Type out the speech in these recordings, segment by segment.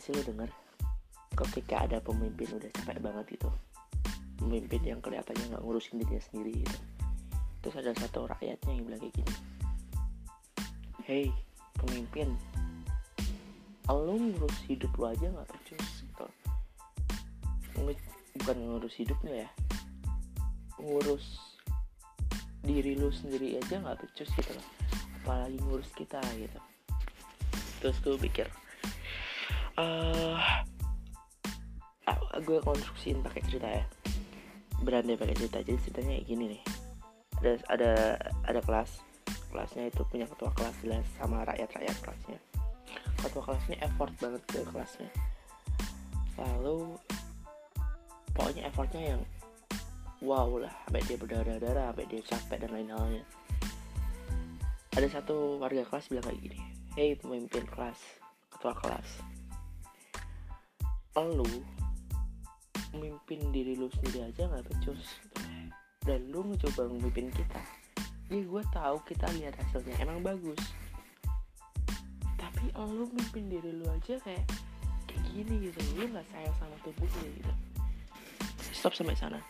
gak sih lo denger? Ketika ada pemimpin udah capek banget gitu. Pemimpin yang kelihatannya nggak ngurusin dirinya sendiri gitu. Terus ada satu rakyatnya yang bilang kayak gini. Hey pemimpin lo ngurus hidup lo aja nggak becus gitu. Bukan ngurus hidupnya ya. Ngurus diri lu sendiri aja nggak becus gitu loh. Apalagi ngurus kita gitu. Terus gue pikir uh, gue konstruksiin pakai cerita ya. Berandai pakai cerita. Jadi ceritanya kayak gini nih. Ada ada ada kelas. Kelasnya itu punya ketua kelas jelas sama rakyat rakyat kelasnya. Ketua kelasnya effort banget ke kelasnya. Lalu pokoknya effortnya yang wow lah. Sampai dia berdarah-darah sampai dia capek dan lain halnya ada satu warga kelas bilang kayak gini hey pemimpin kelas ketua kelas lu memimpin diri lu sendiri aja nggak becus dan lu mencoba memimpin kita. Ya gue tahu kita lihat hasilnya emang bagus. Tapi lu memimpin diri lu aja kayak kayak gini gitu. Lu nggak sayang sama tubuh lu gitu. Stop sampai sana.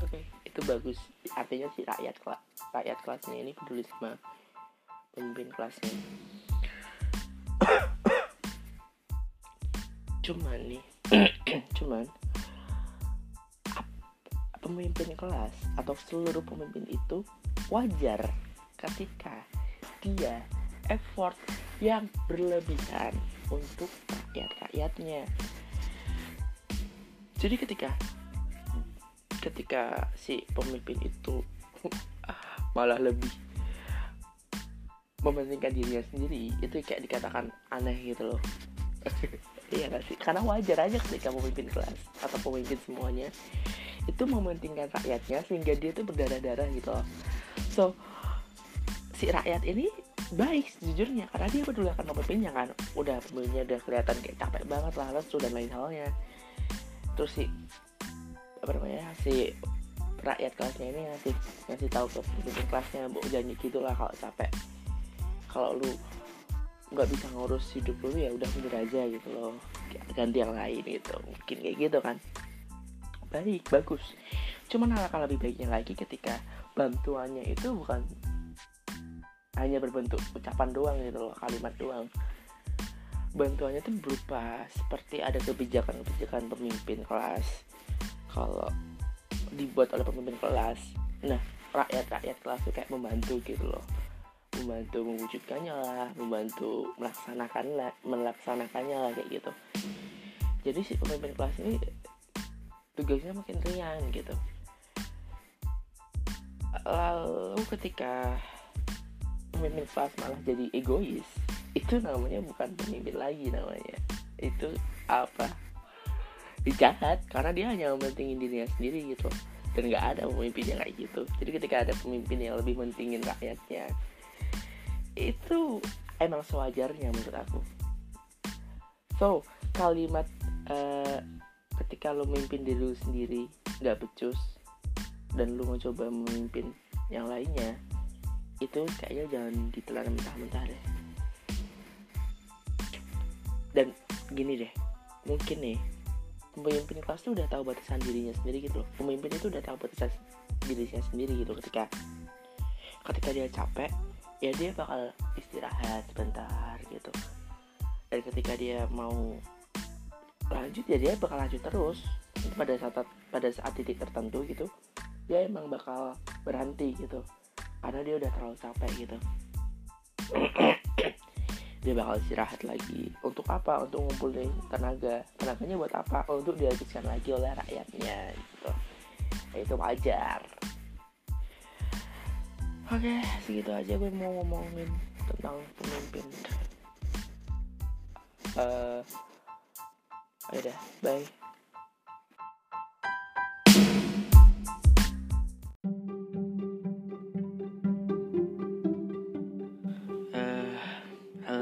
Oke okay, itu bagus. Artinya si rakyat kelas rakyat kelasnya ini peduli sama pemimpin kelasnya cuman nih cuman pemimpin kelas atau seluruh pemimpin itu wajar ketika dia effort yang berlebihan untuk rakyat-rakyatnya jadi ketika ketika si pemimpin itu malah lebih mementingkan dirinya sendiri itu kayak dikatakan aneh gitu loh iya gak sih? Karena wajar aja ketika pemimpin kelas atau pemimpin semuanya itu mementingkan rakyatnya sehingga dia tuh berdarah-darah gitu loh. So si rakyat ini baik sejujurnya karena dia peduli akan pemimpinnya kan. Udah pemimpinnya udah kelihatan kayak capek banget lah lesu dan lain halnya. Terus si apa namanya si rakyat kelasnya ini ngasih ngasih tahu ke pemimpin kelasnya bu janji gitulah kalau capek. Kalau lu nggak bisa ngurus hidup lu ya udah mundur aja gitu loh. Ganti yang lain gitu. Mungkin kayak gitu kan. Baik bagus. Cuman alangkah lebih baiknya lagi ketika bantuannya itu bukan hanya berbentuk ucapan doang gitu loh kalimat doang. Bantuannya itu berupa seperti ada kebijakan-kebijakan pemimpin kelas. Kalau dibuat oleh pemimpin kelas. Nah rakyat-rakyat kelas itu kayak membantu gitu loh membantu mewujudkannya lah membantu melaksanakan lah melaksanakannya lah kayak gitu. Jadi si pemimpin kelas ini tugasnya makin ringan gitu. Lalu ketika pemimpin kelas malah jadi egois itu namanya bukan pemimpin lagi namanya. Itu apa? Jahat karena dia hanya mementingin dirinya sendiri gitu. Dan nggak ada pemimpin yang kayak gitu. Jadi ketika ada pemimpin yang lebih mentingin rakyatnya itu emang sewajarnya menurut aku. So kalimat uh, ketika lo memimpin diri lu sendiri nggak becus dan lu mau coba memimpin yang lainnya itu kayaknya jangan ditelan mentah-mentah deh. Dan gini deh mungkin nih pemimpin kelas tuh udah tahu batasan dirinya sendiri gitu loh. Pemimpin itu udah tahu batasan dirinya sendiri gitu ketika ketika dia capek ya dia bakal istirahat sebentar gitu. Dan ketika dia mau lanjut ya dia bakal lanjut terus. Pada saat pada saat titik tertentu gitu dia emang bakal berhenti gitu. Karena dia udah terlalu capek gitu. Dia bakal istirahat lagi. Untuk apa? Untuk ngumpulin tenaga. Tenaganya buat apa? Untuk dihabiskan lagi oleh rakyatnya gitu. Itu wajar oke segitu aja gue mau ngomongin tentang pemimpin. Uh, udah bye.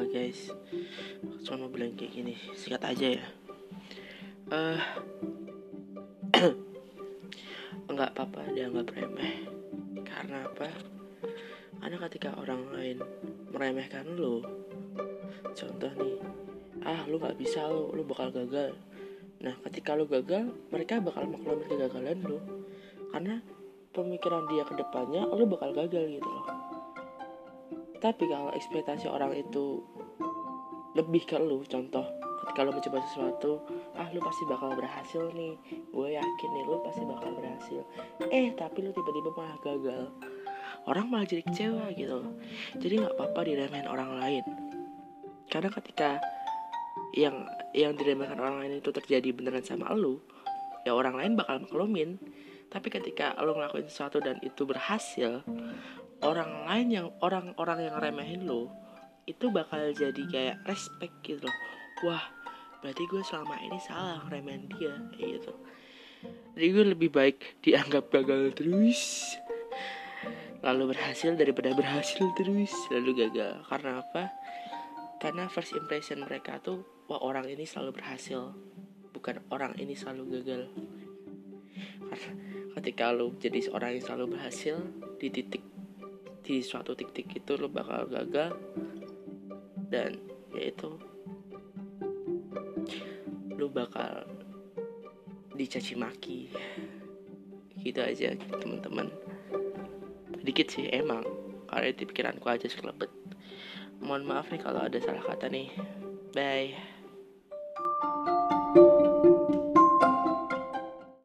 Guys. Cuma mau bilang kayak gini sikat aja ya. Uh, nggak apa-apa dianggap remeh. Karena apa karena ketika orang lain meremehkan lo contoh nih ah lu nggak bisa lu lu bakal gagal. Nah ketika lu gagal mereka bakal maklumin kegagalan lu. Karena pemikiran dia ke depannya lu bakal gagal gitu loh. Tapi kalau ekspektasi orang itu lebih ke lu contoh ketika lu mencoba sesuatu ah lu pasti bakal berhasil nih. Gue yakin nih lu pasti bakal berhasil. Eh tapi lu tiba-tiba malah gagal orang malah jadi kecewa gitu jadi nggak apa-apa diremehin orang lain. Karena ketika yang yang diremehkan orang lain itu terjadi beneran sama lu ya orang lain bakal maklumin. Tapi ketika lo ngelakuin sesuatu dan itu berhasil orang lain yang orang-orang yang remehin lo itu bakal jadi kayak respect gitu loh. Wah berarti gue selama ini salah remehin dia gitu. Jadi gue lebih baik dianggap gagal terus lalu berhasil daripada berhasil terus. Lalu gagal. Karena apa? Karena first impression mereka tuh wah orang ini selalu berhasil. Bukan orang ini selalu gagal. Karena ketika lo jadi seorang yang selalu berhasil di titik di suatu titik itu lo bakal gagal. Dan yaitu lo bakal dicaci maki. Gitu aja teman-teman dikit sih emang. Karena itu pikiranku aja selebet mohon maaf nih kalau ada salah kata nih. Bye